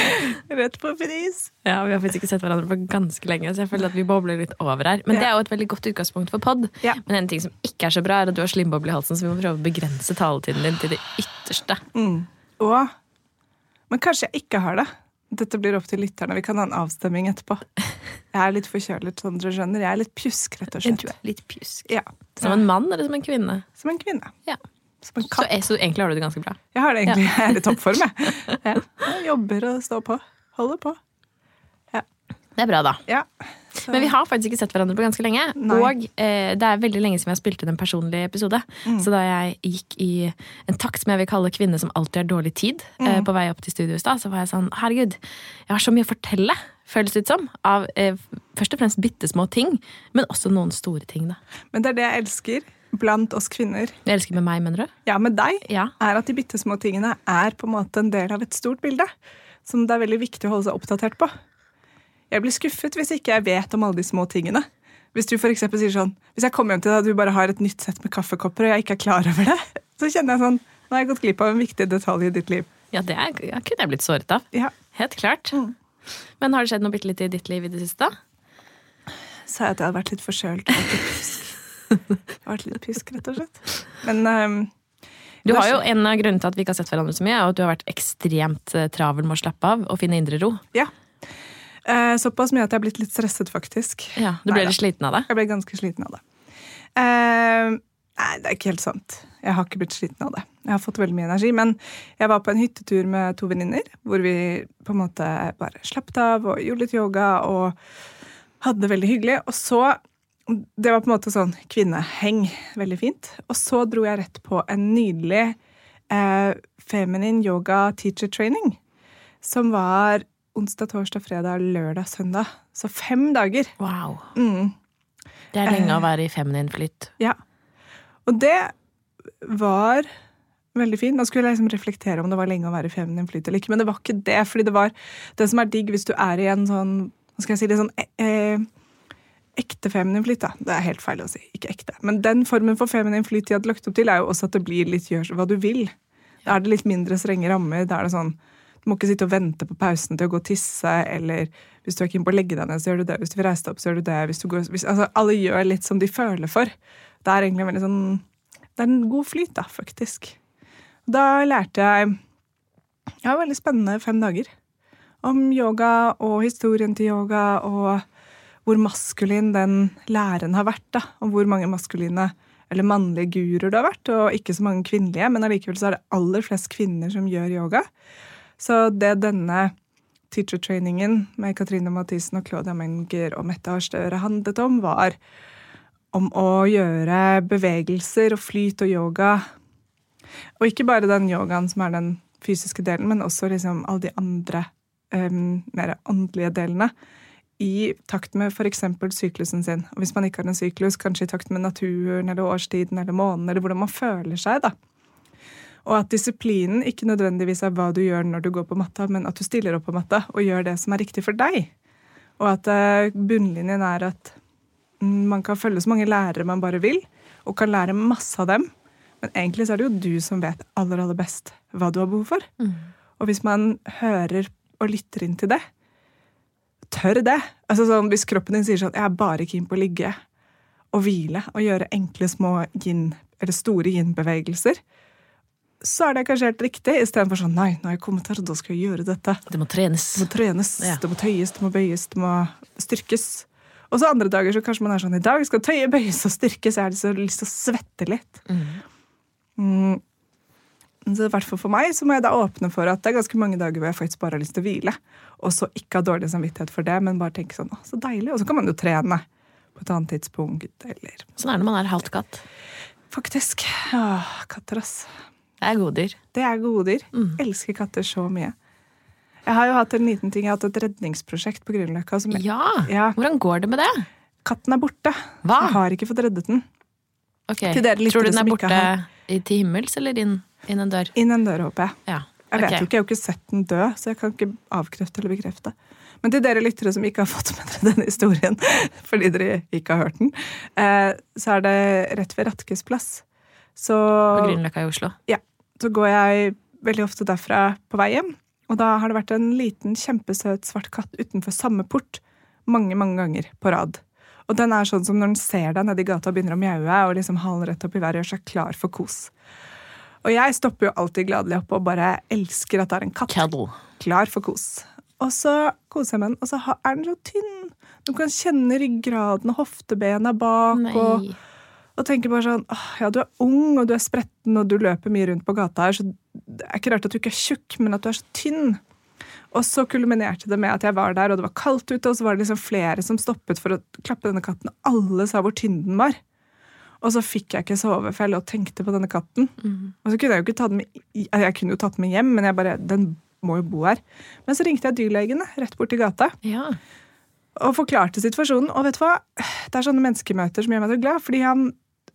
Rett på pris. Ja, Vi har faktisk ikke sett hverandre på ganske lenge, så jeg føler at vi bobler litt over her. Men det er jo et veldig godt utgangspunkt for pod. Ja. Men en ting som ikke er så bra, er at du har slimboble i halsen, så vi må prøve å begrense taletiden din til det ytterste. Mm. Og Men kanskje jeg ikke har det. Dette blir opp til lytterne. Vi kan ha en avstemning etterpå. Jeg er litt forkjølet, som dere skjønner. Jeg er litt pjusk, rett og slett. Du er litt pjusk. Ja. Som en mann eller som en kvinne? Som en kvinne. Ja. Som en Så, katt. så egentlig har du det ganske bra. Jeg har det egentlig. Jeg er i toppform, jeg. Ja. Jeg jobber og står på. Holder på. Det er bra, da. Ja. Så- Men vi har faktisk ikke sett hverandre på ganske lenge. Nei. Og eh, det er veldig lenge siden vi har spilt inn en personlig episode. Så da jeg gikk i en takt som jeg vil kalle kvinne som alltid har dårlig tid, eh, på vei opp til studio i stad, så var jeg sånn herregud, jeg har så mye å fortelle, føles det ut som. Av eh, først og fremst bitte små ting, men også noen store ting, da. Men det er det jeg elsker blant oss kvinner. Jeg elsker med meg, mener du? Ja, med deg. Ja. er at de bitte små tingene er på en måte en del av et stort bilde. Som det er veldig viktig å holde seg oppdatert på. Jeg blir skuffet hvis ikke jeg vet om alle de små tingene. Hvis du for eksempel sier sånn, hvis jeg kommer hjem til deg og du bare har et nytt sett med kaffekopper, og jeg ikke er klar over det, så kjenner jeg sånn Nå har jeg gått glipp av en viktig detalj i ditt liv. Ja, det er, jeg kunne jeg blitt såret av. Ja, Helt klart. Mm. Men har det skjedd noe bitte litt i ditt liv i det siste? Sa jeg at jeg hadde vært litt forkjølt. Jeg har vært litt pjusk, rett og slett. Men um, Du har jo. En av grunnene til at vi ikke har sett hverandre så mye, er at du har vært ekstremt eh, travel med å slappe av og finne indre ro. ja. Eh, såpass mye at jeg har blitt litt stresset, faktisk. Ja, Du ble Neida. litt sliten av det? Jeg ble ganske sliten av det. Eh, nei, det er ikke helt sant. Jeg har ikke blitt sliten av det. Jeg har fått veldig mye energi. Men jeg var på en hyttetur med to venninner hvor vi på en måte bare slappet av og gjorde litt yoga og hadde det veldig hyggelig. Og så Det var på en måte sånn kvinneheng. Veldig fint. Og så dro jeg rett på en nydelig eh, feminine yoga teacher training. Som var onsdag, torsdag, fredag, lørdag, søndag. Så fem dager. Wow. Mm. Det er lenge å være i feminin flyt. Ja. Og det var veldig fint. Nå skulle jeg liksom reflektere om det var lenge å være i feminin flyt eller ikke, men det var ikke det. fordi det var det som er digg hvis du er i en sånn hva skal jeg si, det sånn eh, ekte feminin flyt. da. Det er helt feil å si. Ikke ekte. Men den formen for feminin flyt de hadde lagt opp til, er jo også at det blir litt gjør hva du vil. Da er det litt mindre strenge rammer. Da er det sånn du må ikke sitte og vente på pausen til å gå og tisse, eller hvis du er keen på å legge deg ned, så gjør du det. Hvis du vil reise deg opp, så gjør du det. Hvis du går, hvis, altså, alle gjør litt som de føler for. Det er egentlig en veldig sånn Det er en god flyt, da, faktisk. Da lærte jeg Ja, veldig spennende fem dager. Om yoga og historien til yoga, og hvor maskulin den læren har vært. da, Og hvor mange maskuline eller mannlige guruer det har vært, og ikke så mange kvinnelige, men allikevel så er det aller flest kvinner som gjør yoga. Så det denne teacher-trainingen med Katrine Mathisen og Claudia Menger og Mette Harstøre handlet om, var om å gjøre bevegelser og flyt og yoga. Og ikke bare den yogaen som er den fysiske delen, men også liksom alle de andre um, mer åndelige delene. I takt med f.eks. syklusen sin. Og hvis man ikke har en syklus, kanskje i takt med naturen eller årstiden eller månen, eller hvordan man føler seg. da. Og at disiplinen ikke nødvendigvis er hva du gjør når du går på matta, men at du stiller opp på matta og gjør det som er riktig for deg. Og at eh, bunnlinjen er at mm, man kan følge så mange lærere man bare vil, og kan lære masse av dem. Men egentlig så er det jo du som vet aller, aller best hva du har behov for. Og hvis man hører og lytter inn til det, tør det altså sånn, Hvis kroppen din sier sånn 'Jeg er bare keen på å ligge og hvile og gjøre enkle, små yin, eller store yin-bevegelser', så er det kanskje helt riktig, istedenfor sånn 'Nei, nå har jeg kommet her, og da skal jeg gjøre dette'. Det må trenes. Det må trenes, Ja. det må tøyes, det må bøyes, det må styrkes. Og så andre dager så kanskje man er sånn i dag skal tøye, bøyes og styrkes. Jeg har lyst til å- lyst til å svette litt. Mm. Så i hvert fall for meg så må jeg da åpne for at det er ganske mange dager hvor jeg faktisk bare har lyst til å hvile. Og så ikke ha dårlig samvittighet for det, men bare tenke sånn å, så deilig. Og så kan man jo trene på et annet tidspunkt, eller Sånn er det når man er halvt katt. Faktisk. Åh, katter, ass. Det er goddyr. Det er gode dyr. Mm. Elsker katter så mye. Jeg har jo hatt en liten ting, jeg har hatt et redningsprosjekt på Grünerløkka. Ja! Ja. Hvordan går det med det? Katten er borte. Hva? Jeg har ikke fått reddet den. Ok, Tror du den er borte har- i til himmels eller inn? Inn en dør. Inn en dør, håper jeg. Ja. Jeg vet okay. jo ikke, jeg har jo ikke sett den dø, så jeg kan ikke avkrefte eller bekrefte. Men til dere lyttere som ikke har fått med dere denne historien, fordi dere ikke har hørt den, eh, så er det rett ved Ratkes plass. Så, På Grünerløkka i Oslo. Ja. så går jeg veldig ofte derfra på vei hjem. Og da har det vært en liten, kjempesøt svart katt utenfor samme port mange, mange ganger på rad. Og den er sånn som når den ser deg nede i gata og begynner å mjaue og liksom halen rett opp i været og gjør seg klar for kos. Og jeg stopper jo alltid gladelig opp og bare elsker at det er en katt Cuddle. klar for kos. Og så koser jeg med den, og så er den så tynn. Du kan kjenne ryggraden og hoftebena bak. Og, Nei. og tenker bare sånn åh, Ja, du er ung, og du er spretten, og du løper mye rundt på gata her, så det er ikke rart at du ikke er tjukk, men at du er så tynn. Og så kulminerte det med at jeg var der, og det var kaldt ute, og så var det liksom flere som stoppet for å klappe denne katten, og alle sa hvor tynn den var. Og så fikk jeg ikke sove, for jeg lå og tenkte på denne katten. Mm. Og så kunne jeg jo ikke ta den med Jeg kunne jo tatt den med hjem, men jeg bare, den må jo bo her. Men så ringte jeg dyrlegen rett borti gata Ja. og forklarte situasjonen. Og vet du hva? Det er sånne menneskemøter som gjør meg så glad. Fordi han,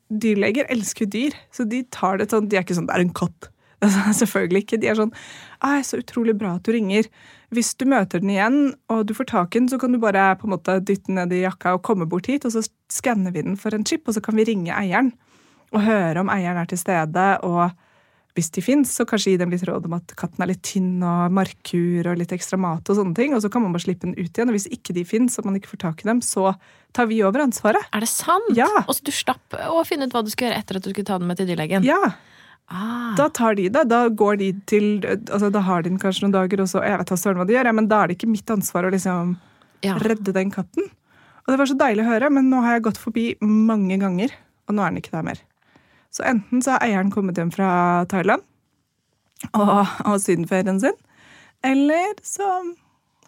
dyrleger elsker dyr, så de tar det sånn De er ikke sånn 'det er en katt'. Altså, Selvfølgelig ikke. De er sånn ei, så utrolig bra at du ringer'. Hvis du møter den igjen, og du får tak i den, så kan du bare på en måte dytte den ned i jakka og komme bort hit, og så skanner vi den for en chip, og så kan vi ringe eieren og høre om eieren er til stede. og hvis de fins, så kanskje gi dem litt råd om at katten er litt tynn og markkur og litt ekstra mat og sånne ting, og så kan man bare slippe den ut igjen. Og hvis ikke de fins, og man ikke får tak i dem, så tar vi over ansvaret. Er det sant? Ja. Og så du slapp å finne ut hva du skulle gjøre etter at du skulle ta den med til dyrlegen? Ja, Ah. da tar de det. Da går de til altså Da har de den kanskje noen dager, og så Jeg vet da søren hva de gjør, ja, men da er det ikke mitt ansvar å liksom ja. redde den katten. Og det var så deilig å høre, men nå har jeg gått forbi mange ganger, og nå er den ikke der mer. Så enten så har eieren kommet hjem fra Thailand og, og sydenferien sin, eller så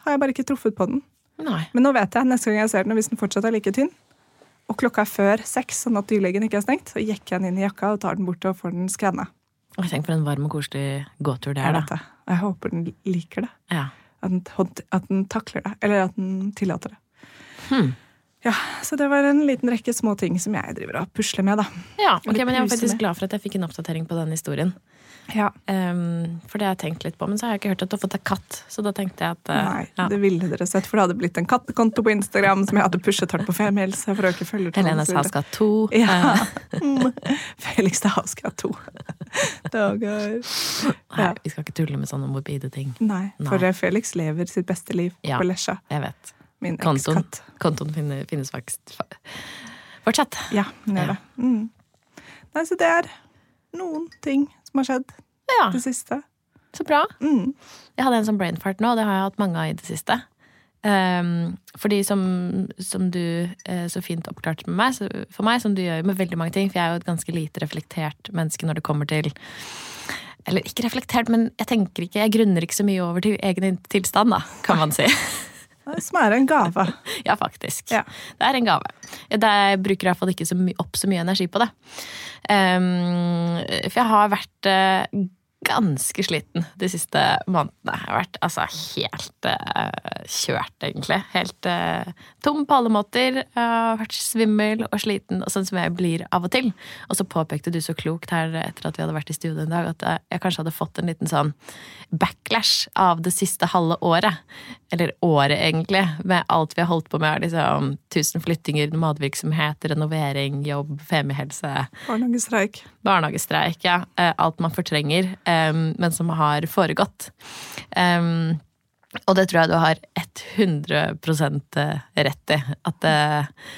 har jeg bare ikke truffet på den. Nei. Men nå vet jeg, neste gang jeg ser den, og hvis den fortsatt er like tynn, og klokka er før seks, sånn at dyrlegen ikke er stengt, så jekker jeg den inn i jakka og tar den bort og får den skanna. Tenk for en varm og koselig gåtur det er, da. Jeg, Jeg håper den liker det. Ja. At den, at den takler det. Eller at den tillater det. Hmm. Ja, Så det var en liten rekke små ting som jeg driver og pusler med, da. ja, ok, men jeg var faktisk med. glad for at jeg fikk en oppdatering på den historien. Ja, Um, for det har jeg tenkt litt på, men så har jeg ikke hørt at du har fått deg katt. Så da tenkte jeg at uh, Nei, ja. det ville dere sett, for det hadde blitt en kattekonto på Instagram som jeg hadde pushet hardt på for følgertallet. Helene og. Saska 2. Ja. eh. Felix Dahavska 2. Dager. nei, vi skal ikke tulle med sånne morbide ting. Nei, Nei. for Felix lever sitt beste liv Ja. på Lesja. Jeg vet. Min Kontoen, kontoen finnes, finnes faktisk fa- fortsatt. Ja, den gjør det. Mm. Nei, så det er noen ting som har skjedd Ja, det siste. så bra. Mm. Jeg hadde en sånn brain fart nå, og det har jeg hatt mange av i det siste. Um, fordi som, som du eh, så fint oppklarte med meg, så for meg, som du gjør med veldig mange ting, for jeg er jo et ganske lite reflektert menneske når det kommer til Eller ikke reflektert, men jeg tenker ikke, jeg grunner ikke så mye over til egen tilstand, da, kan man si. Som er en gave. Ja, faktisk. Ja. Det er en gave. Det jeg bruker i hvert fall ikke så opp så mye energi på det. Um, for jeg har vært eh, ganske sliten de siste månedene. Jeg har vært altså helt uh, kjørt, egentlig. Helt uh, tom på alle måter. Har vært svimmel og sliten, og sånn som jeg blir av og til. Og så påpekte du så klokt her etter at vi hadde vært i studio en dag, at jeg kanskje hadde fått en liten sånn backlash av det siste halve året. Eller året, egentlig, med alt vi har holdt på med. Liksom, tusen flyttinger, matvirksomhet, renovering, jobb, femihelse Barnehagestreik. barnehagestreik, ja. Alt man fortrenger, em, men som har foregått. Um, og det tror jeg du har 100 rett i. At uh,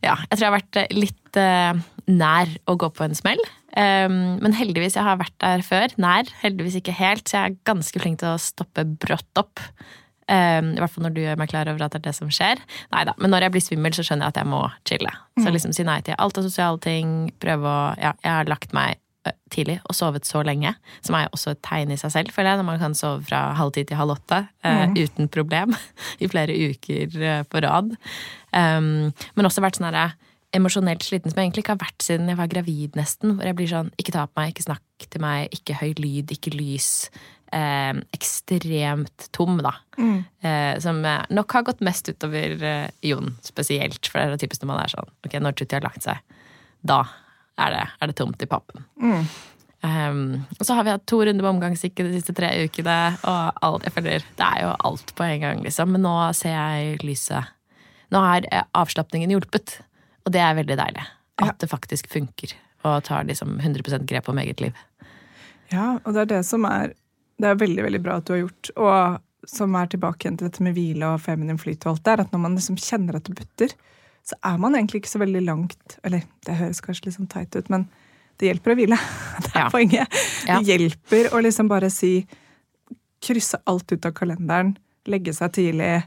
Ja, jeg tror jeg har vært eh, litt uh, nær å gå på en smell. Um, men heldigvis, jeg har vært der før. Nær, heldigvis ikke helt. Så jeg er ganske flink til å stoppe brått opp. Um, I hvert fall når du gjør meg klar over at det er det som skjer. Neida, Men når jeg blir svimmel, så skjønner jeg at jeg må chille. Så liksom si nei til alt av sosiale ting. Prøve å Ja, jeg har lagt meg tidlig og sovet så lenge, som er også et tegn i seg selv, føler jeg, når man kan sove fra halv ti til halv åtte eh, uten problem i flere uker eh, på rad. Um, men også vært sånn herre emosjonelt sliten som jeg egentlig ikke har vært siden jeg var gravid, nesten. Hvor jeg blir sånn ikke ta på meg, ikke snakk til meg, ikke høy lyd, ikke lys. Eh, ekstremt tom, da. Eh, som eh, nok har gått mest utover eh, Jon spesielt. For det er det typisk når man er sånn Ok, når Tutti har lagt seg, da er det, er det tomt i pappen. Mm. Um, og så har vi hatt to runder med omgangssyke de siste tre ukene. Og alt, jeg føler, det er jo alt på en gang, liksom. Men nå ser jeg lyset. Nå har eh, avslapningen hjulpet, og det er veldig deilig. At Ja. det faktisk funker, og tar liksom 100% grep om eget liv. Ja, og det er det som er Det er veldig, veldig bra at du har gjort. Og som er tilbake igjen til dette med hvile og feminin flyt og alt der, at når man liksom kjenner at det butter, så er man egentlig ikke så veldig langt Eller det høres kanskje litt sånn teit ut, men det hjelper å hvile. Det er Ja. poenget. Ja. Det hjelper å liksom bare si Krysse alt ut av kalenderen, legge seg tidlig,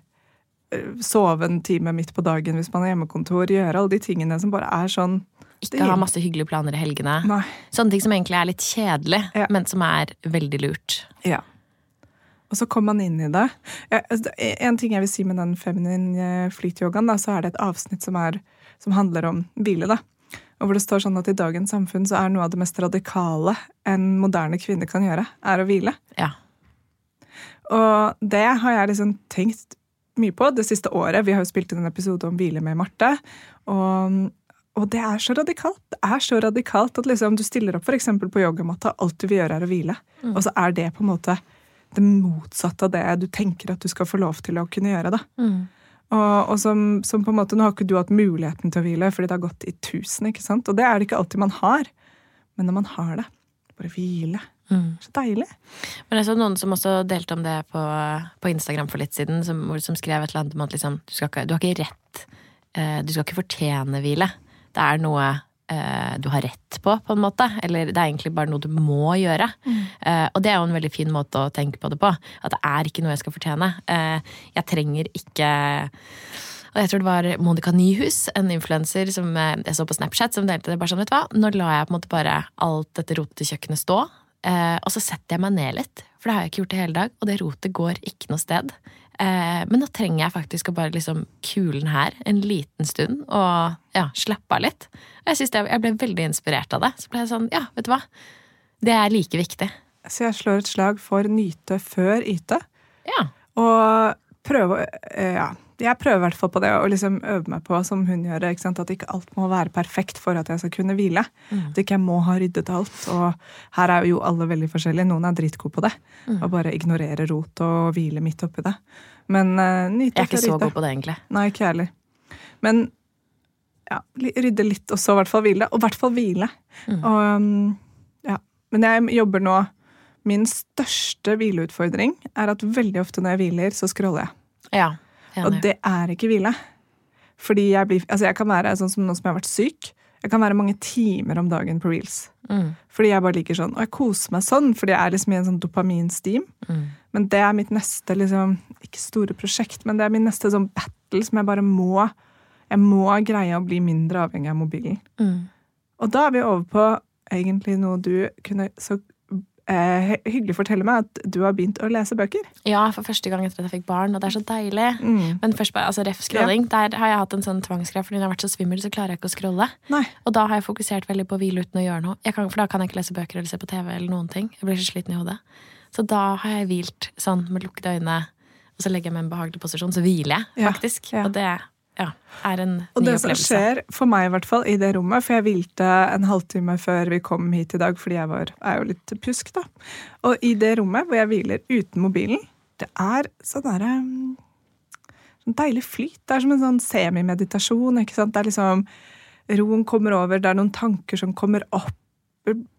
øh, sove en time midt på dagen hvis man har hjemmekontor, gjøre alle de tingene som bare er sånn Ikke ha masse hyggelige planer i helgene. Nei. Sånne ting som egentlig er litt kjedelig, Ja. men som er veldig lurt. Ja. Og så kommer man inn i det. Altså, En ting jeg vil si med den feminine flytyogaen, da, så er det et avsnitt som, er, som handler om hvile. da. Og hvor det står sånn at i dagens samfunn så er noe av det mest radikale en moderne kvinne kan gjøre, er å hvile. Ja. Og det har jeg liksom tenkt mye på det siste året. Vi har jo spilt inn en episode om hvile med Marte. Og, og det er så radikalt. Det er så radikalt at liksom du stiller opp for på yogamatta, alt du vil gjøre er å hvile. Og så er det på en måte det motsatte av det du tenker at du skal få lov til å kunne gjøre. da. Og, og som, som på en måte, Nå har ikke du hatt muligheten til å hvile, fordi det har gått i tusen. ikke sant? Og det er det ikke alltid man har. Men når man har det, bare hvile. Så deilig. Men jeg så noen som også delte om det på, på Instagram for litt siden, som, som skrev et eller annet om at liksom, du, skal ikke, du har ikke rett eh, Du skal ikke fortjene hvile. Det er noe eh, du har rett på, på en måte. Eller det er egentlig bare noe du må gjøre. Eh, og det er jo en veldig fin måte å tenke på det på. At det er ikke noe jeg skal fortjene. Eh, jeg trenger ikke og jeg tror det var Monica Nyhus, en influenser som eh, jeg så på Snapchat, som delte det bare sånn, vet du hva, nå lar jeg på en måte bare alt dette rotet i kjøkkenet stå, eh, og så setter jeg meg ned litt, for det har jeg ikke gjort i hele dag, og det rotet går ikke noe sted. Eh, men nå trenger jeg faktisk å bare liksom kule den her en liten stund, og ja, slappe av litt. Og jeg, synes det, jeg ble veldig inspirert av det. Så ble jeg sånn, ja, vet du hva, det er like viktig. Så jeg slår et slag for nyte før yte. Ja. Og prøve å eh, Ja. Jeg prøver i hvert fall på det å liksom øve meg på, som hun gjør, ikke sant? at ikke alt må være perfekt for at jeg skal kunne hvile. At ikke jeg må ha ryddet alt. Og her er jo alle veldig forskjellige. Noen er dritgode på det. Og bare ignorerer rot og hvile midt oppi det. Men uh, nyte Jeg er ikke så god på det, egentlig. Nei, ikke jeg heller. Men ja, rydde litt, og så i hvert fall hvile. Og i hvert fall hvile. Og, um, ja. Men jeg jobber nå Min største hvileutfordring er at veldig ofte når jeg hviler, så scroller jeg. Ja, Og det er ikke hvile. Fordi jeg blir Altså, jeg kan være sånn som nå som jeg har vært syk. Jeg kan være mange timer om dagen på reels. Mm. Fordi jeg bare liker sånn. Og jeg koser meg sånn, fordi jeg er liksom i en sånn dopaminsteam. Mm. Men det er mitt neste liksom, ikke store prosjekt, men det er min neste sånn battle som jeg bare må Jeg må greie å bli mindre avhengig av mobilen. Mm. Og da er vi over på egentlig noe du kunne så eh, hy- hyggelig fortelle meg, at du har begynt å lese bøker. Ja, for første gang etter at jeg fikk barn, og det er så deilig. Mm. Men først bare, altså ref scrolling, der har jeg hatt en sånn tvangsgreie, fordi når jeg har vært så svimmel, så klarer jeg ikke å scrolle. Nei. Og da har jeg fokusert veldig på å hvile uten å gjøre noe. Jeg kan, for da kan jeg ikke lese bøker eller se på TV eller noen ting. Jeg blir så sliten i hodet. Så da har jeg hvilt sånn med lukkede øyne, og så legger jeg meg i en behagelig posisjon, så hviler jeg Ja, faktisk. ja. Og det ja, er en ny opplevelse. Og det som skjer, for meg i hvert fall, i det rommet For jeg hvilte en halvtime før vi kom hit i dag, fordi jeg var, er jo litt pjusk, da. Og i det rommet hvor jeg hviler uten mobilen, det er sånn derre en Sånn deilig flyt. Det er som en sånn semimeditasjon. ikke sant? Det er liksom Roen kommer over, det er noen tanker som kommer opp.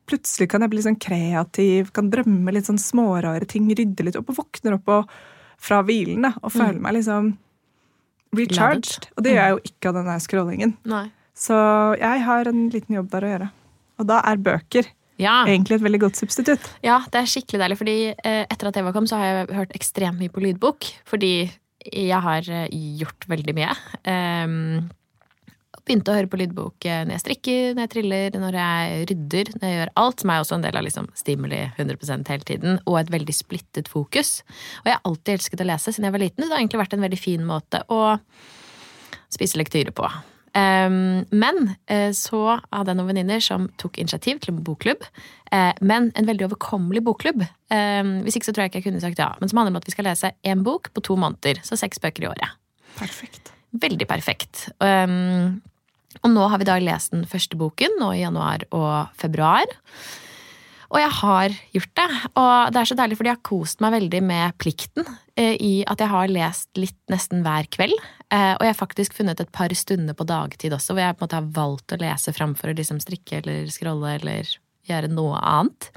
Plutselig kan jeg bli sånn kreativ, kan drømme litt sånn smårare ting, rydde litt opp og våkner opp og, fra hvilen da, og føler meg liksom recharged. Og det gjør jeg jo ikke av denne scrollingen. Nei. Så jeg har en liten jobb der å gjøre. Og da er bøker Ja. egentlig et veldig godt substitutt. Ja, det er skikkelig deilig, fordi eh, etter at Eva kom, så har jeg hørt ekstremt mye på lydbok. Fordi jeg har eh, gjort veldig mye. Um, begynte å høre på lydbok eh, når jeg strikker, når jeg triller, når jeg rydder, når jeg gjør alt, som er også en del av liksom stimuli 100% hele tiden, og et veldig splittet fokus. Og jeg har alltid elsket å lese siden jeg var liten, så det har egentlig vært en veldig fin måte å spise lektyre på. Um, men eh, så hadde jeg noen venninner som tok initiativ til en bokklubb. eh, men en veldig overkommelig bokklubb. Um, hvis ikke så tror jeg ikke jeg kunne sagt ja. Men som handler om at vi skal lese én bok på to måneder. Så seks bøker i året. Perfekt. Veldig perfekt. Um, og nå har vi da lest den første boken, nå i januar og februar. Og jeg har gjort det. Og det er så deilig, fordi jeg har kost meg veldig med plikten eh, i at jeg har lest litt nesten hver kveld. Eh, og jeg har faktisk funnet et par stunder på dagtid også, hvor jeg på en måte har valgt å lese framfor å liksom strikke eller scrolle eller gjøre noe annet.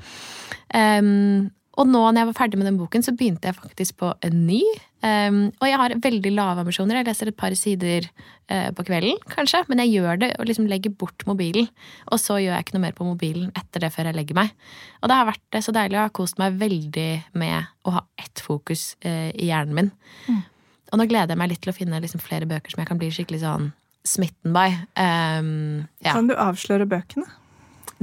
Um, og nå når jeg var ferdig med den boken, så begynte jeg faktisk på en ny. Um, og jeg har veldig lave ambisjoner. Jeg leser et par sider uh, på kvelden, kanskje. Men jeg gjør det og liksom legger bort mobilen. Og så gjør jeg ikke noe mer på mobilen etter det før jeg legger meg. Og det har vært så deilig. Jeg har kost meg veldig med å ha ett fokus uh, i hjernen min. Mm. Og nå gleder jeg meg litt til å finne liksom flere bøker som jeg kan bli skikkelig sånn smitten by. Um, ja. Kan du avsløre bøkene?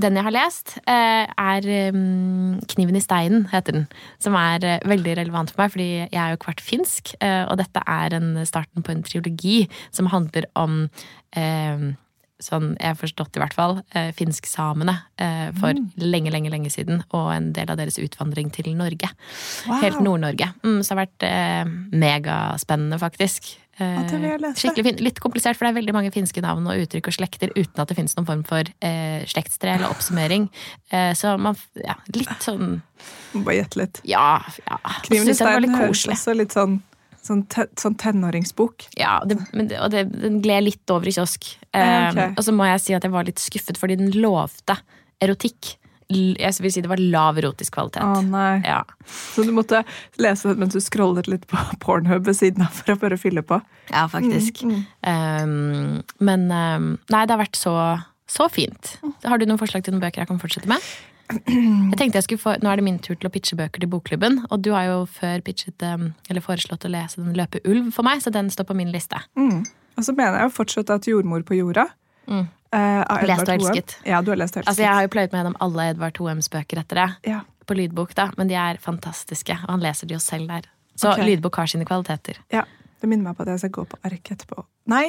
Den jeg har lest, eh, er um, 'Kniven i steinen', heter den. Som er eh, veldig relevant for meg, fordi jeg er jo kvart finsk. Eh, og dette er en starten på en triologi som handler om sånn jeg har forstått i hvert fall, finsksamene for mm. lenge, lenge lenge siden. Og en del av deres utvandring til Norge. Wow. Helt Nord-Norge. Mm, så det har vært megaspennende, faktisk. Eh, skikkelig fin. Litt komplisert, for det er veldig mange finske navn og uttrykk og slekter uten at det finnes noen form for eh, slektstre eller oppsummering. Eh, så man Ja, litt sånn Bare gjette litt. Ja. ja. Stein høres også litt sånn Sånn, te, sånn, tenåringsbok. Ja, det, det, og det, den gled litt over i kiosk. Eh, okay. Og så må jeg si at jeg var litt skuffet, fordi den lovte erotikk jeg vil si det var lav erotisk kvalitet. Å nei. Ja. Så du måtte lese det mens du scrollet litt på Pornhub ved siden av for å bare fylle på? Ja, faktisk. Mm, mm. Um, men um, nei, det har vært så, så fint. Har du noen forslag til noen bøker jeg kan fortsette med? Jeg tenkte jeg skulle få, Nå er det min tur til å pitche bøker til Bokklubben. Og du har jo før pitchet, eller foreslått å lese den Løpe ulv for meg, så den står på min liste. Mm. Og så mener jeg jo fortsatt at Jordmor på jorda mm. Uh, lest og elsket. Ja, du har lest og elsket. Altså, jeg har jo pløyd meg gjennom alle Edvard Hoems bøker etter det. Ja. På lydbok, da. Men de er fantastiske. Og han leser de jo selv der. Så okay. lydbok har sine kvaliteter. Ja, Det minner meg på at jeg skal gå på ark etterpå. Nei,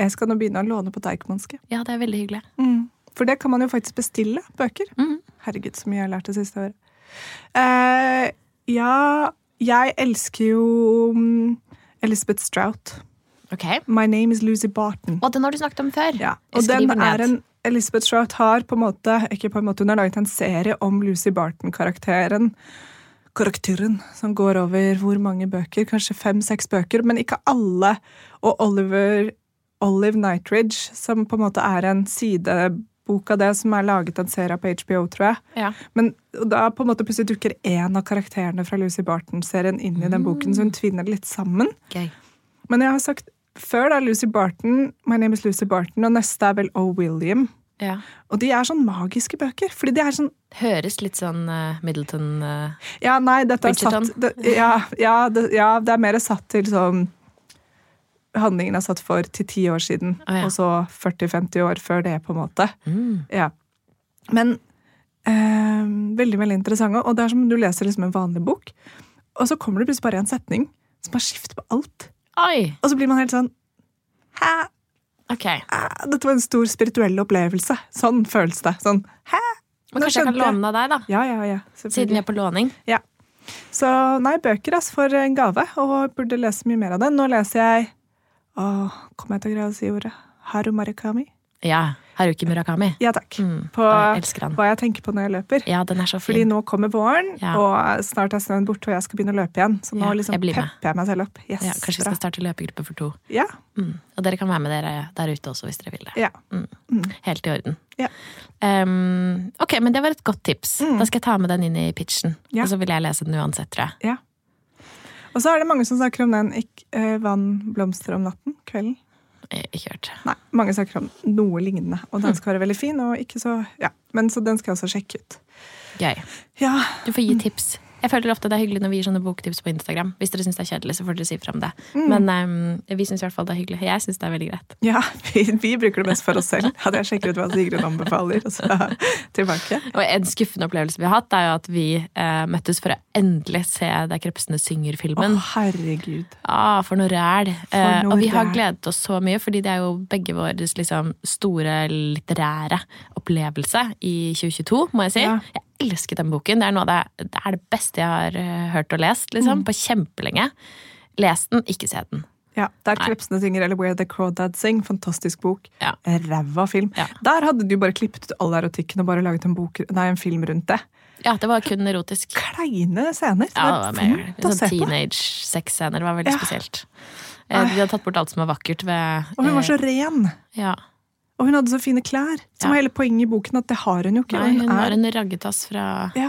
jeg skal nå begynne å låne på Deichmanske. Ja, det er veldig hyggelig. Mm. For det kan man jo faktisk bestille bøker. Mm. Herregud, så mye jeg har lært det siste året. Uh, ja, jeg elsker jo Elisabeth Strout. Okay. My Name Is Lucy Barton. Og den har du snakket om før. Ja. Og den er en Elizabeth Shrout har på en måte ikke på en måte, Hun har laget en serie om Lucy Barton-karakteren. Karakteren som går over hvor mange bøker? Kanskje fem-seks bøker, men ikke alle. Og Oliver Olive Nightridge, som på en måte er en sidebok av det, som er laget en serie på HBO, tror jeg. Ja. Men da på en måte plutselig dukker én av karakterene fra Lucy Barton-serien inn i den boken, så hun tvinner det litt sammen. Okay. Men jeg har sagt før da Lucy Barton, My Name is Lucy Barton, og neste er vel O. William. Ja. Og de er sånn magiske bøker. fordi de er sånn Høres litt sånn uh, Middleton uh, Ja, nei, dette er satt det, ja, ja, det, ja, det, er mer satt til sånn Handlingen er satt for til ti år siden, oh, og så 40-50 år før det, på en måte. Mm. Ja. Men eh, veldig, veldig interessante. Og det er som du leser liksom en vanlig bok, og så kommer det plutselig bare en setning som har skift på alt. Oi. Og så blir man helt sånn Hæ? Okay. Dette var en stor spirituell opplevelse. Sånn føles det. Sånn, Hæ? Men kanskje jeg kan låne av deg, da? Ja, ja, ja. Siden vi er på låning? Ja. Så nei, bøker altså, for en gave, og burde lese mye mer av det. Nå leser jeg Å, kommer jeg til å greie å si ordet? Haru Marikami. Ja. Haruki Murakami. Ja, takk. Mm, på hva jeg tenker på når jeg løper. Ja, den er så fin. Fordi nå kommer våren, ja. og snart er snøen borte, og jeg skal begynne å løpe igjen. Så nå ja, liksom jeg pepper jeg meg selv opp. Yes, ja, kanskje vi skal starte løpegruppe for to. Ja. Mm. Og dere kan være med dere der ute også, hvis dere vil det. Ja. Mm. mm. Helt i orden. Ja. Um, ok, men det var et godt tips. Mm. Da skal jeg ta med den inn i pitchen. Og så vil jeg lese den uansett, tror jeg. Ja. Og så er det mange som snakker om den 'Ikke eh, Vann blomster om natten. Kvelden ikke hørt. Nei, Mange snakker om noe lignende, og den skal være veldig fin. og ikke så, ja. Men Så den skal jeg også sjekke ut. Gøy. Ja. Du får gi tips. Jeg føler ofte det er hyggelig når vi gir sånne boktips på Instagram. Hvis dere syns det er kjedelig, så får dere si fra om det. Mm. Men um, vi syns i hvert fall det er hyggelig. Jeg syns det er veldig greit. Ja, vi, vi, bruker det mest for oss selv. Hadde jeg sjekket ut hva Sigrun anbefaler, og så tilbake. Og en skuffende opplevelse vi har hatt, er jo at vi uh, møttes for å endelig se Der krepsene synger-filmen. Å, herregud. Ah, for noe ræl. Uh, og vi har gledet oss så mye, fordi det er jo begge våres liksom, store litterære opplevelse i 2022, må jeg si. Ja. Jeg elsket den boken. Det er det, det, er det beste jeg har eh, hørt og lest liksom, mm. på kjempelenge. Les den, ikke se den. Ja, Der Krepsene synger eller Where the Crawdad Sing. Fantastisk bok. Ja. Ræva film. Ja. Der hadde du bare klippet ut all erotikken og bare laget en, bok, nei, en film rundt det. Ja, det var kun erotisk. kleine scener. Ja, det var mer sånn teenage-sexscener. Det var veldig Ja. spesielt. Eh, De hadde tatt bort alt som var vakkert ved Og hun var så eh, ren. ja. Og hun hadde så fine klær. Som var hele poenget i boken, at det har hun jo ikke. Nei, hun, hun er, en raggetass fra ja,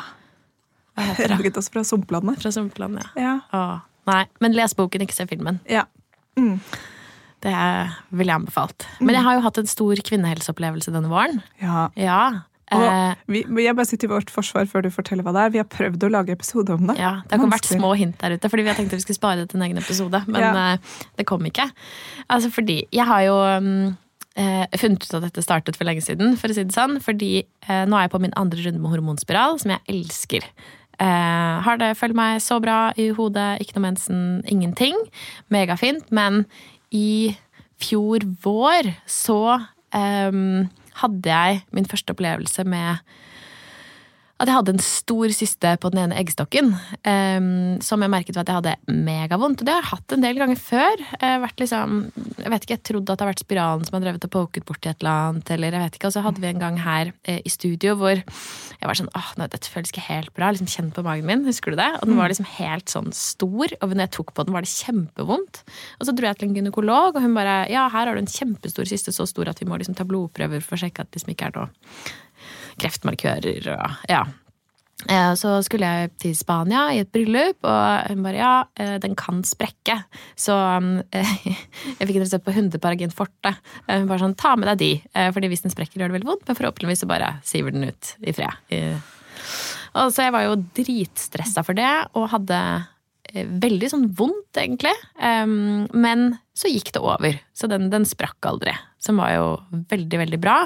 oss fra Sumplandet. Fra Sumplandet, ja. Ja. Åh, nei, men les boken, ikke se filmen. ja. Mm. Det ville jeg anbefalt. Men jeg har jo hatt en stor kvinnehelseopplevelse denne våren. ja. Ja. Og Eh, vi, jeg bare sitter i vårt forsvar før du forteller hva det er. Vi har prøvd å lage episode om det. ja, det har vært små hint der ute, fordi vi har tenkt at vi skulle spare det til en egen episode. Men Ja. eh, det kom ikke. Altså fordi Jeg har jo mm, eh, funnet ut at dette startet for lenge siden, for å si det sånn. Fordi eh, nå er jeg på min andre runde med hormonspiral, som jeg elsker. Eh, har det følt meg så bra i hodet, ikke noe mensen, ingenting. Megafint. Men i fjor vår så eh, hadde jeg min første opplevelse med at jeg hadde en stor syste på den ene eggstokken. Um, som jeg merket var at jeg hadde megavondt. Og det har jeg hatt en del ganger før. Jeg liksom, jeg vet ikke, jeg trodde at det har vært spiralen som har drevet og poket borti et eller annet. Eller jeg vet ikke, Og så hadde vi en gang her eh, i studio hvor jeg var sånn åh, nå, dette føles ikke helt bra. liksom Kjent på magen min, husker du det? Og den var liksom helt sånn stor. Og når jeg tok på den, var det kjempevondt. Og så dro jeg til en gynekolog, og hun bare ja, her har du en kjempestor syste, så stor at vi må liksom ta blodprøver for å sjekke at det liksom ikke er noe kreftmarkører og ja. Eh, Så skulle jeg til Spania i et bryllup, og hun bare ja, eh, den kan sprekke. Så eh, jeg fikk en resept på 100 Forte. Eh, Hun bare sånn, ta med deg de, fordi hvis den sprekker gjør det veldig vondt, men forhåpentligvis så bare siver den ut i fred. Og så jeg var jo dritstressa for det, og hadde veldig sånn vondt, egentlig. Men så gikk det over, så den, den sprakk aldri. Som var jo veldig, veldig bra.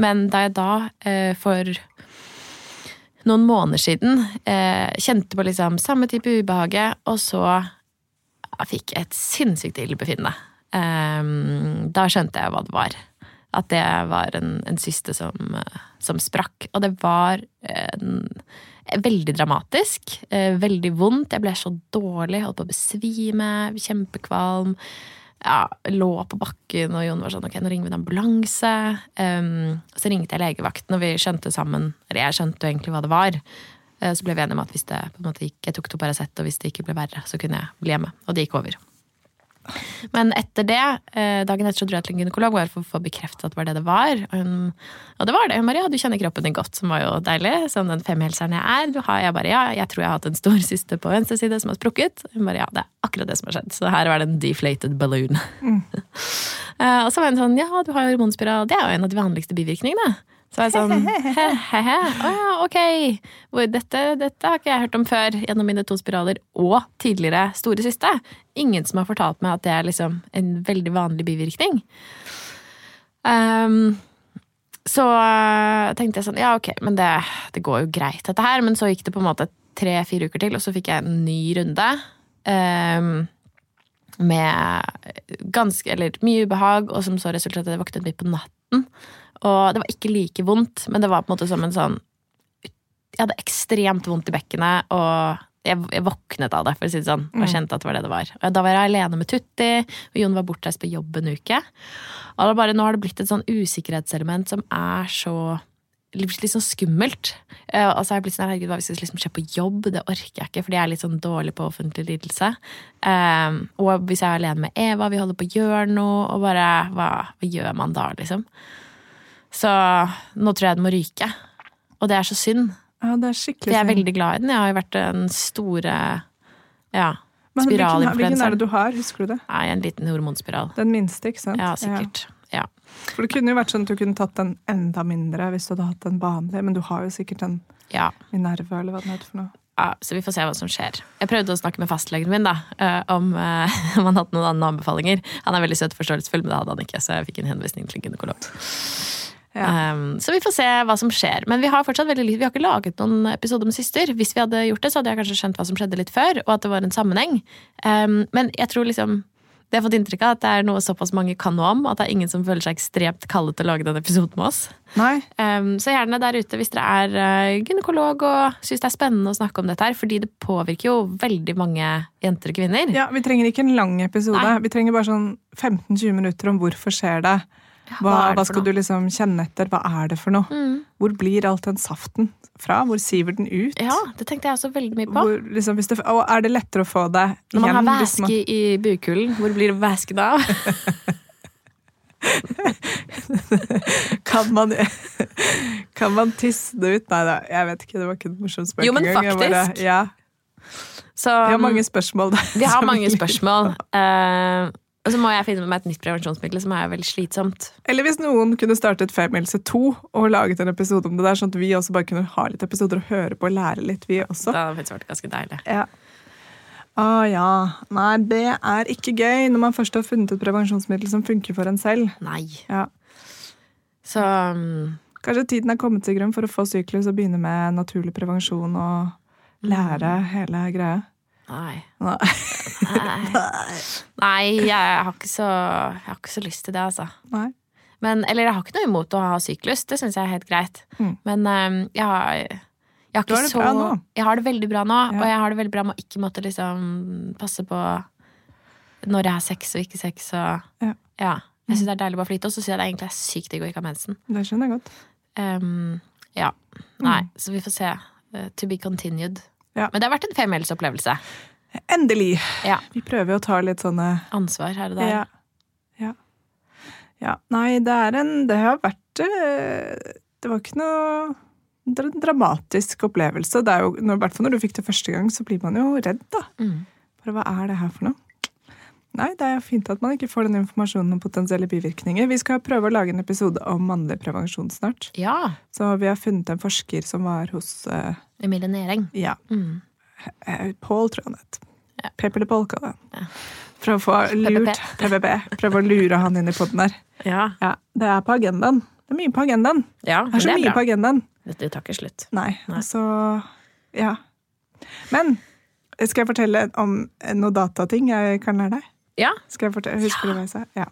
Men da jeg da eh, for noen måneder siden eh, kjente på liksom samme type ubehage, og så jeg fikk et sinnssykt illebefinnende. Um, da skjønte jeg hva det var. At det var en, en syste som, som sprakk. Og det var en, veldig dramatisk. eh, veldig vondt. Jeg ble så dårlig, holdt på å besvime, kjempekvalm. Ja, lå på bakken, og Jon var sånn ok, nå ringer vi en ambulanse. Um, så ringte jeg legevakten, og vi skjønte sammen Eller jeg skjønte jo egentlig hva det var. Uh, Så ble vi enige om at hvis det på en måte gikk, jeg tok to Paracet, og hvis det ikke ble verre, så kunne jeg bli hjemme. Og det gikk over. Men etter det, eh, dagen etter så dro jeg til en gynekolog bare for å få bekreftet at det var det det var. Og, hun, og det var det. Hun bare ja, du kjenner kroppen din godt, som var jo deilig. Som den femhelseren jeg er. Du har, jeg bare ja, jeg tror jeg har hatt en stor syste på venstre side som har sprukket. Hun bare ja, det er akkurat det som har skjedd. Så her var det en deflated balloon. Mm. og så var hun sånn ja, du har hormonspiral. Det er jo en av de vanligste bivirkningene. Så var jeg sånn he-he-he. Å ja, ok. Dette, dette har ikke jeg hørt om før gjennom mine to spiraler og tidligere store syste. Ingen som har fortalt meg at det er liksom en veldig vanlig bivirkning. Um, så tenkte jeg sånn, ja ok, men det, det går jo greit dette her. Men så gikk det på en måte tre-fire uker til, og så fikk jeg en ny runde. Um, med ganske, eller mye ubehag, og som så resulterte i at jeg våknet midt på natten. Og det var ikke like vondt, men det var på en måte som en sånn Jeg hadde ekstremt vondt i bekkenet, og jeg, jeg våknet av det, for å si det sånn. Og kjente at det var det det var. Og da var jeg alene med Tutti, og Jon var bortreist på jobb en uke. Og bare, nå har det blitt et sånn usikkerhetselement som er så litt sånn skummelt. Uh, Og så har jeg blitt sånn, herregud, hva hvis det liksom skjer på jobb? Det orker jeg ikke, fordi jeg er litt sånn dårlig på offentlig lidelse. Eh, og hvis jeg er alene med Eva, vi holder på å gjøre noe, og bare hva, hva gjør man da, liksom? Så nå tror jeg den må ryke. Og det er så synd. Ja, det er For synd. jeg er veldig glad i den. Jeg har jo vært den store ja, Men hvilken, hvilken er det du har? Husker du det? Nei, en liten hormonspiral. Den minste, ikke sant? Ja, sikkert. Ja. For det kunne jo vært sånn at du kunne tatt den enda mindre hvis du hadde hatt den vanlig, men du har jo sikkert den ja. Minerva, eller hva den heter for noe. Ja, så vi får se hva som skjer. Jeg prøvde å snakke med fastlegen min da, eh, om eh, om han hadde noen andre anbefalinger. Han er veldig søt og forståelsesfull, men det hadde han ikke, så jeg fikk en henvisning til en gynekolog. Ja. Um, så vi får se hva som skjer. Men vi har fortsatt veldig litt, vi har ikke laget noen episode om syster. Hvis vi hadde gjort det, så hadde jeg kanskje skjønt hva som skjedde litt før, og at det var en sammenheng. Um, men jeg tror liksom det jeg har fått inntrykk av at det er noe såpass mange kan noe om, at det er ingen som føler seg ekstremt kallet til å lage den episoden med oss. Nei, Um, så gjerne der ute hvis dere er uh, gynekolog og syns det er spennende å snakke om dette her, fordi det påvirker jo veldig mange jenter og kvinner. ja, vi trenger ikke en lang episode. Nei. Vi trenger bare sånn 15-20 minutter om hvorfor skjer det. Hva, hva skal du liksom kjenne etter? Hva er det for noe? Mm. Hvor blir alt den saften fra? Hvor siver den ut? Ja, det tenkte jeg også veldig mye på. Hvor, liksom, det, og er det lettere å få det Når man har væske man- i bukhulen, hvor blir væsken av? Kan man, kan man tisse det ut? Nei da, jeg vet ikke. Det var ikke et morsomt spøk Jo, men faktisk. Bare- ja, Så, vi har mange spørsmål der. vi har mange spørsmål. Eh, og så må jeg finne meg et nytt prevensjonsmiddel som er veldig slitsomt. Eller hvis noen kunne startet Femmelse 2 og laget en episode om det der, sånn at vi også bare kunne ha litt episoder og høre på og lære litt, vi også. Det hadde faktisk vært ganske deilig. Ja. Å ja. Nei, det er ikke gøy når man først har funnet et prevensjonsmiddel som funker for en selv. Nei. Ja. Så um... Kanskje tiden er kommet til grunn for å få syklus og begynne med naturlig prevensjon og lære hele greia. Nei. Nei. Nei. Nei, jeg har, så, jeg har ikke så lyst til det, altså. Nei. Men, eller jeg har ikke noe imot å ha syklus, det syns jeg er helt greit. Mm. Men um, jeg har, jeg har har det så. Jeg har det veldig bra nå, Ja. og jeg har det veldig bra med å ikke måtte liksom passe på når jeg har sex og ikke sex og Ja. Ja. Jeg syns det er deilig å bare flyte, og så syns jeg det egentlig er sykt digg å ikke ha mensen. Det skjønner jeg godt. Um, ja. Nei, Mm. så vi får se. Uh, to be continued. Ja. Men det har vært en femmilsopplevelse. Endelig! Ja. Vi prøver jo å ta litt sånne Ansvar her og der. Ja. ja. Ja. Nei, det er en Det har vært eh, Det var ikke noe dramatisk opplevelse. Det er jo, I hvert fall når du fikk det første gang, så blir man jo redd, da. Mm. Bare hva er det her for noe? Nei, det er jo fint at man ikke får den informasjonen om potensielle bivirkninger. Vi skal prøve å lage en episode om mannlig prevensjon snart. ja. Så vi har funnet en forsker som var hos uh, Emilie Næring. ja, Mm. eh, Paul, tror jeg han het. Ja. Pepe Polka, da. Ja. For å få lurt PPP. Prøve å lure han inn i poden her. Ja. Ja, det er på agendaen. Det er mye på agendaen. ja, Det er så det mye bra. på agendaen. Dette tar ikke slutt. Nei, Nei. altså Ja. Men skal jeg fortelle om noen datating jeg kan lære deg? Ja. Skal jeg fortelle? Husker du hva jeg sa? Ja.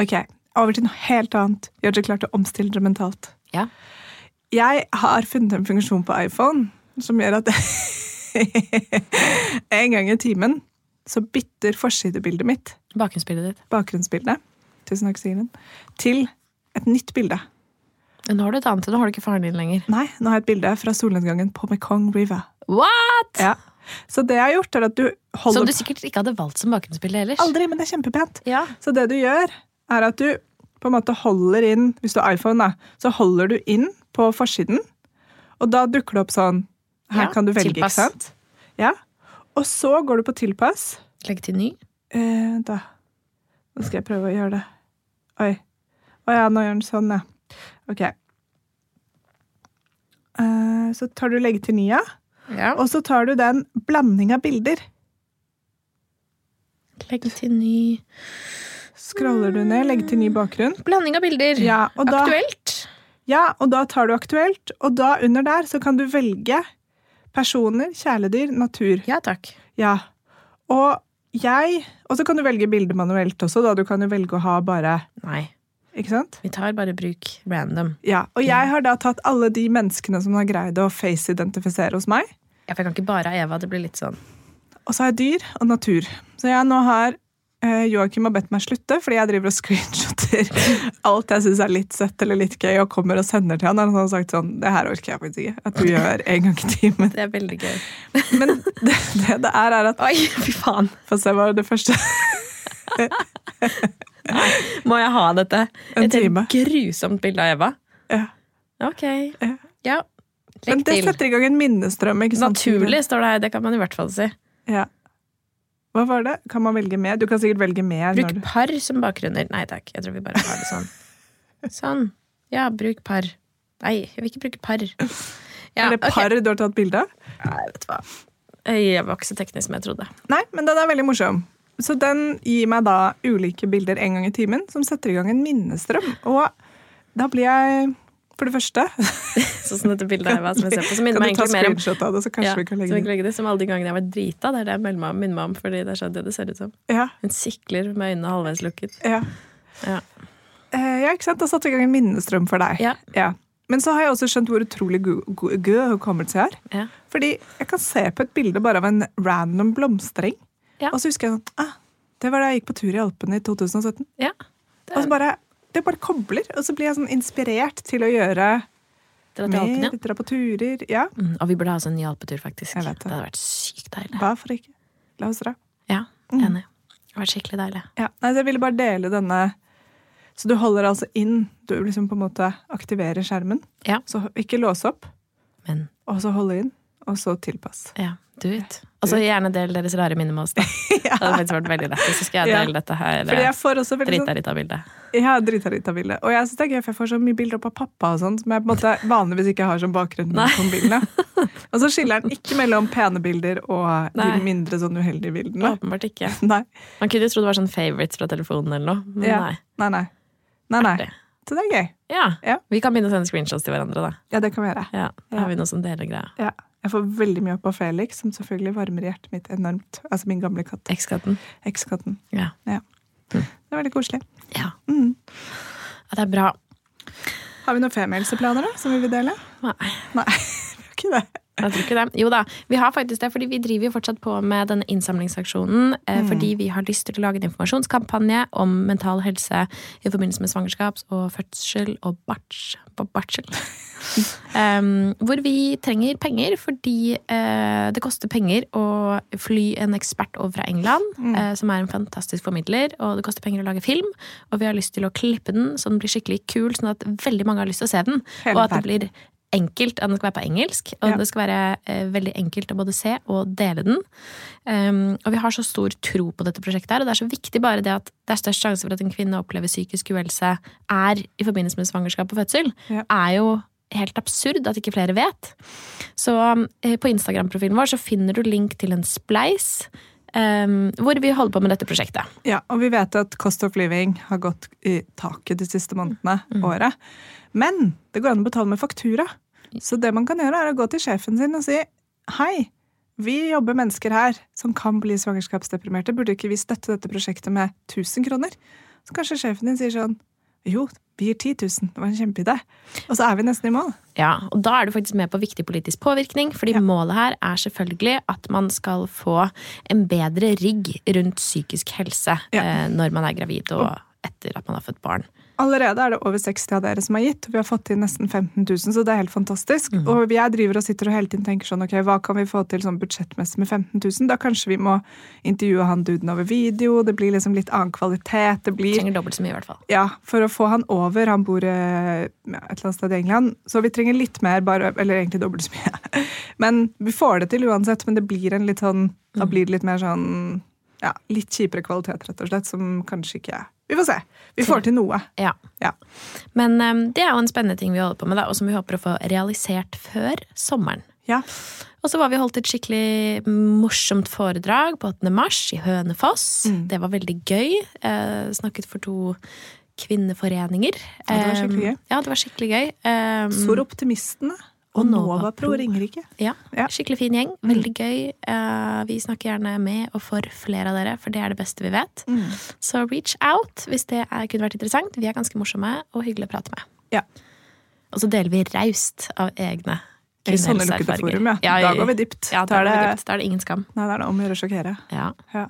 Ok, over til noe helt annet. Gjør dere klart å omstille dere mentalt. Ja. Jeg har funnet en funksjon på iPhone som gjør at en gang i timen så bytter forsidebildet mitt, Bakgrunnsbildet ditt. bakgrunnsbildet, tusen takk Sigrun, til et nytt bilde. Men Nå har du et annet, nå har du ikke faren din lenger. Nei, nå har jeg et bilde fra solnedgangen på Mekong River. What?! Ja. Så det jeg har gjort, er at du holder Som du sikkert ikke hadde valgt som bakgrunnsbilde ellers. Aldri, men det er kjempepent. Ja. Så det du gjør, er at du på en måte holder inn Hvis du har iPhone, da, så holder du inn på forsiden, og da dukker det opp sånn Her Ja, kan du velge, tilpass. ikke sant? Ja. Og så går du på tilpass. Legg til ny. Eh, da Nå skal jeg prøve å gjøre det. Oi. Å ja, nå gjør den sånn, ja. Ok. Eh, så tar du legge til ny, ja. Ja. Og så tar du den blanding av bilder. Legg til ny Scroller du ned, legg til ny bakgrunn. Blanding av bilder. Ja, da, Aktuelt. ja, og da tar du aktuelt, og da under der så kan du velge personer, kjæledyr, natur. Ja takk. Ja. Og jeg Og så kan du velge bilde manuelt også, da. Du kan jo velge å ha bare Nei. Ikke sant? Vi tar bare bruk random. Ja. Og jeg har da tatt alle de menneskene som har greid å face-identifisere hos meg. Ja, for jeg kan ikke bare ha Eva. Det blir litt sånn. Og så har jeg dyr og natur. Så jeg nå har eh, Joakim har bedt meg slutte, fordi jeg driver og screenshotter alt jeg syns er litt søtt eller litt gøy, og kommer og sender til han. Og han har sagt sånn Det her orker jeg faktisk ikke. At du gjør en gang i timen. Det er veldig gøy. Men det det, det er, er at Oi, fy faen. Få se hva det første Må jeg ha dette? En Et time. grusomt bilde av Eva. Ja. Ok. Ja. Ja. Men det til. setter i gang en minnestrøm. ikke sant? Naturlig står det her. Det kan man i hvert fall si. Ja. Hva var det? Kan man velge med? Du kan sikkert velge med. Bruk du... par som bakgrunner. Nei takk, jeg tror vi bare har det sånn. Sånn. Ja, bruk par. Nei, jeg vil ikke bruke par. Ja, er det par okay. du har tatt bilde av? Nei, vet du hva. Jeg var ikke så teknisk som jeg trodde. Nei, men den er veldig morsom. Så den gir meg da ulike bilder en gang i timen, som setter i gang en minnestrøm. Og da blir jeg For det første Sånn som dette bildet her, hva som jeg ser på, så minner Kan meg du ta egentlig mer om screenshot av det, så kanskje ja, vi kan legge vi kan legge det som alle de gangene jeg var drita. Det er det jeg melder meg om- minner meg om, fordi det er sånn det det ser ut som. Ja, Hun sikler med øynene halvveis lukket. ja. Ja. Eh, ja, ikke sant? Da satte vi i gang en minnestrøm for deg. Ja. ja. Men så har jeg også skjønt hvor utrolig go- go- god hukommelse jeg har. Ja. Fordi jeg kan se på et bilde bare av en random blomstereng, Ja. og så husker jeg sånn ah, Det var da jeg gikk på tur i Alpene i 2017. ja. Det Og så er, bare det bare kobler, og så blir jeg sånn inspirert til å gjøre Dra til Alpene. dra på turer. Ja, Mm, og vi burde ha oss en ny alpetur, faktisk. Jeg vet det. det hadde vært sykt deilig. hvorfor ikke? La oss dra. Ja, Mm. enig. Det hadde vært skikkelig deilig. Ja, nei, så jeg ville bare dele denne Så du holder altså inn, du liksom på en måte aktiverer skjermen. Ja. Så ikke låse opp, Men og så holde inn, og så tilpass. ja, do it. Og så gjerne del deres rare minner med oss, da. Det hadde faktisk vært veldig lett. Så skal jeg Ja. dele dette her også veldig sånn. Ja, drita litt av bildet. Og jeg synes det er gøy, for jeg får så mye bilder opp av pappa og sånt, som jeg på en måte vanligvis ikke har som bakgrunn. Og så skiller han ikke mellom pene bilder og Nei. de mindre sånn uheldige bildene. Åpenbart ikke. Nei. Man kunne jo tro det var sånn favorites fra telefonen eller noe. Men Ja. nei. Nei, nei. Nei, nei. Så det er gøy. Ja. Ja. Vi kan begynne å sende screenshots til hverandre, da. Ja, det kan vi gjøre. Ja, da har vi noe som deler greia. Ja. Jeg får veldig mye opp av Felix, som selvfølgelig varmer hjertet mitt enormt. Altså min gamle katt. Ekskatten. Ekskatten. Ja. Det er veldig koselig. ja. Mm. Ja, det er bra. Har vi noen femihjelseplaner da, som vi vil dele? Nei. Nei, ikke det. Jeg tror ikke det. Jo da, vi har faktisk det, fordi vi driver jo fortsatt på med denne innsamlingsaksjonen. Mm. fordi vi har lyst til å lage en informasjonskampanje om mental helse i forbindelse med svangerskaps- og fødsel og barts, barsel. Em, hvor vi trenger penger fordi uh, det koster penger å fly en ekspert over fra England, eh, som er en fantastisk formidler, og det koster penger å lage film, og vi har lyst til å klippe den så den blir skikkelig kul, sånn at veldig mange har lyst til å se den, Hele og at det blir enkelt, at den skal være på engelsk, og Ja. det skal være uh, veldig enkelt å både se og dele den. Um, og vi har så stor tro på dette prosjektet her, og det er så viktig bare det at det er størst sjanse for at en kvinne opplever psykisk uhelse er i forbindelse med svangerskap og fødsel, Ja. er jo helt absurd at ikke flere vet. Så eh, på Instagram-profilen vår så finner du link til en spleis um, hvor vi holder på med dette prosjektet. Ja, og vi vet at cost of living har gått i taket de siste månedene, året. Men det går an å betale med faktura. Så det man kan gjøre, er å gå til sjefen sin og si hei, vi jobber mennesker her som kan bli svangerskapsdeprimerte. Burde ikke vi støtte dette prosjektet med 1000 kroner? Så kanskje sjefen din sier sånn jo, vi gir 10 000. Det var en kjempeidé. Og så er vi nesten i mål. Ja, og da er du faktisk med på viktig politisk påvirkning, fordi Ja. målet her er selvfølgelig at man skal få en bedre rigg rundt psykisk helse Ja. eh, når man er gravid og etter at man har født barn. Allerede er det over 60 av dere som har gitt. Vi har fått inn nesten 15 000, så det er helt fantastisk. Mm. Og jeg driver og sitter og hele tiden tenker sånn, ok, hva kan vi få til sånn budsjettmessig med 15 000? Da kanskje vi må intervjue han duden over video, det blir liksom litt annen kvalitet. Det blir Trenger dobbelt så mye, i hvert fall. Ja, for å få han over, han bor eh, ja, et eller annet sted i England, så vi trenger litt mer, bare, eller egentlig dobbelt så mye. Men vi får det til uansett, men det blir en litt sånn, da blir det litt mer sånn, ja, litt kjipere kvalitet, rett og slett, som kanskje ikke Vi får se. Vi får til noe. Ja. Ja. Men um, det er jo en spennende ting vi holder på med, da, og som vi håper å få realisert før sommeren. Ja. Og så var vi holdt et skikkelig morsomt foredrag på 8. mars i Hønefoss. Mm. Det var veldig gøy. Eh, snakket for to kvinneforeninger. Ja, det var skikkelig gøy. Eh, ja, det var skikkelig gøy. Um, For optimistene. Og Nova Nova Pro ringer Ringerike. Ja, Ja. skikkelig fin gjeng. Veldig gøy. Eh, vi snakker gjerne med og for flere av dere, for det er det beste vi vet. Så reach out hvis det er, kunne vært interessant. Vi er ganske morsomme og hyggelige å prate med. Ja. Og så deler vi raust av egne I sånne lukkede forum, ja. Da går vi dypt. Ja, Da er det, dypt. Da er det ingen skam. Nei, det er det om å gjøre å sjokkere. Ja. Ja.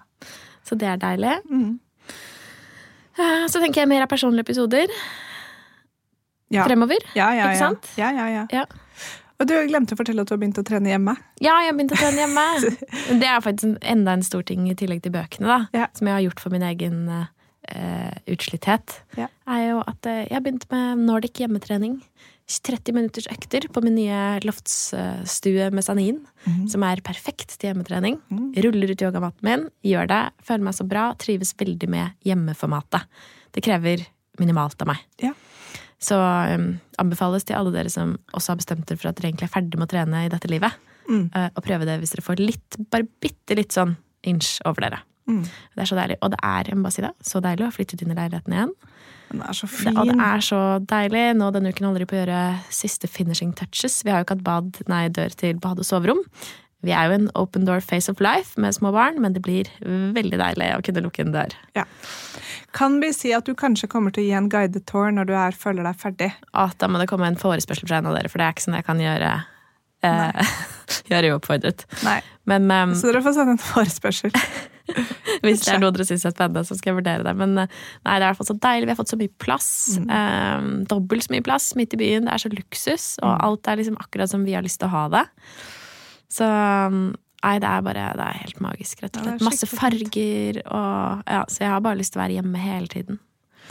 Så det er deilig. Mm. Eh, Så tenker jeg mer av personlige episoder Ja. fremover. Ja, ja, ja. Ikke sant? Ja, ja, ja. Og du glemte å fortelle at du har begynt å trene hjemme. Ja, jeg har begynt å trene hjemme. Det er faktisk enda en stor ting i tillegg til bøkene, da. Ja. Som jeg har gjort for min egen uh, utslitthet. Ja. Er jo at eh, jeg har begynt med Nordic hjemmetrening. 30 minutters økter på min nye loftsstue med sanin. Som er perfekt til hjemmetrening. Mm. Ruller ut yogamaten min, gjør det, føler meg så bra, trives veldig med hjemmeformatet. Det krever minimalt av meg. Ja. Så um, anbefales til alle dere som også har bestemt dere for at dere egentlig er ferdig med å trene i dette livet. Mm. eh, å prøve det hvis dere får litt, bare bitte litt sånn inch over dere. Mm. Det er så deilig. Og det er, jeg må bare si det, så deilig å ha flyttet inn i leiligheten igjen. Den er så Det, fin. og det er så deilig. Nå denne uken holder de på å gjøre siste finishing touches. Vi har jo ikke hatt bad, nei, dør til bad og soverom. Vi er jo en open door face of life med små barn, men det blir veldig deilig å kunne lukke en dør. Kan vi si at du kanskje kommer til å gi en guided tour når du er, føler deg ferdig? At da må det komme en forespørsel fra en av dere, for det er ikke sånn jeg kan gjøre eh, gjøre uoppfordret. Nei. Men um, Så dere får sende en forespørsel. Hvis det er noe dere syns er spennende, så skal jeg vurdere det. Men eh, nei, det er i hvert fall så deilig. Vi har fått så mye plass. Mm. Um, dobbelt så mye plass midt i byen. Det er så luksus, og Mm. alt er liksom akkurat som vi har lyst til å ha det. Så nei, det er bare Det er helt magisk, rett og slett. Masse farger og Ja, så jeg har bare lyst til å være hjemme hele tiden.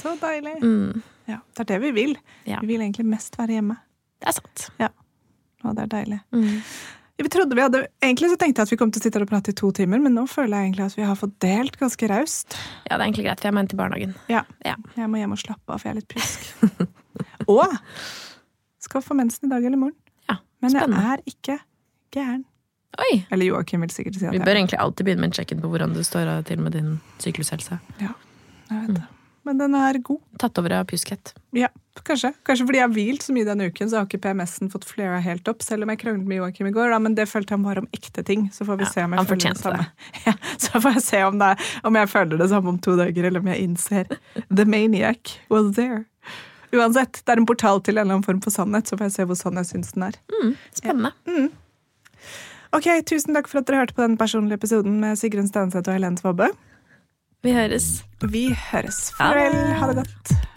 Så deilig. Mm, Ja, det er det vi vil. Ja. Vi vil egentlig mest være hjemme. det er sant. Ja. Og det er deilig. Mm. Vi trodde vi hadde, egentlig så tenkte jeg at vi kom til å sitte og prate i to timer, men nå føler jeg egentlig at vi har fått delt ganske raust. Ja, det er egentlig greit, for jeg må inn til barnehagen. Ja. Ja. Jeg må hjem og slappe av, for jeg er litt pjusk. og skal få mensen i dag eller i morgen. Ja, Men jeg er ikke gæren. Oi! Eller Joakim vil sikkert si at Vi bør egentlig alltid begynne med en check-in på hvordan du står til med din syklushelse. Jeg vet det. Men den er god. Tatt over av pjuskhet. Ja, kanskje. Kanskje fordi jeg har hvilt så mye denne uken, så har ikke PMS-en fått flera helt opp. Selv om jeg kranglet med Joakim i går, da, men det følte han var om ekte ting. Så får vi Ja, se om jeg føler det samme. Ja, så får jeg se om, det, om jeg føler det samme om to dager, eller om jeg innser The maniac was there. Uansett, det er en portal til en eller annen form for sannhet, så får jeg se hvor sann jeg syns den er. Mm, spennende. Ok, Tusen takk for at dere hørte på den personlige episoden med Sigrun Stenseth og Helene Tvobbe. Vi høres. Vi høres. Farvel. Ha det godt.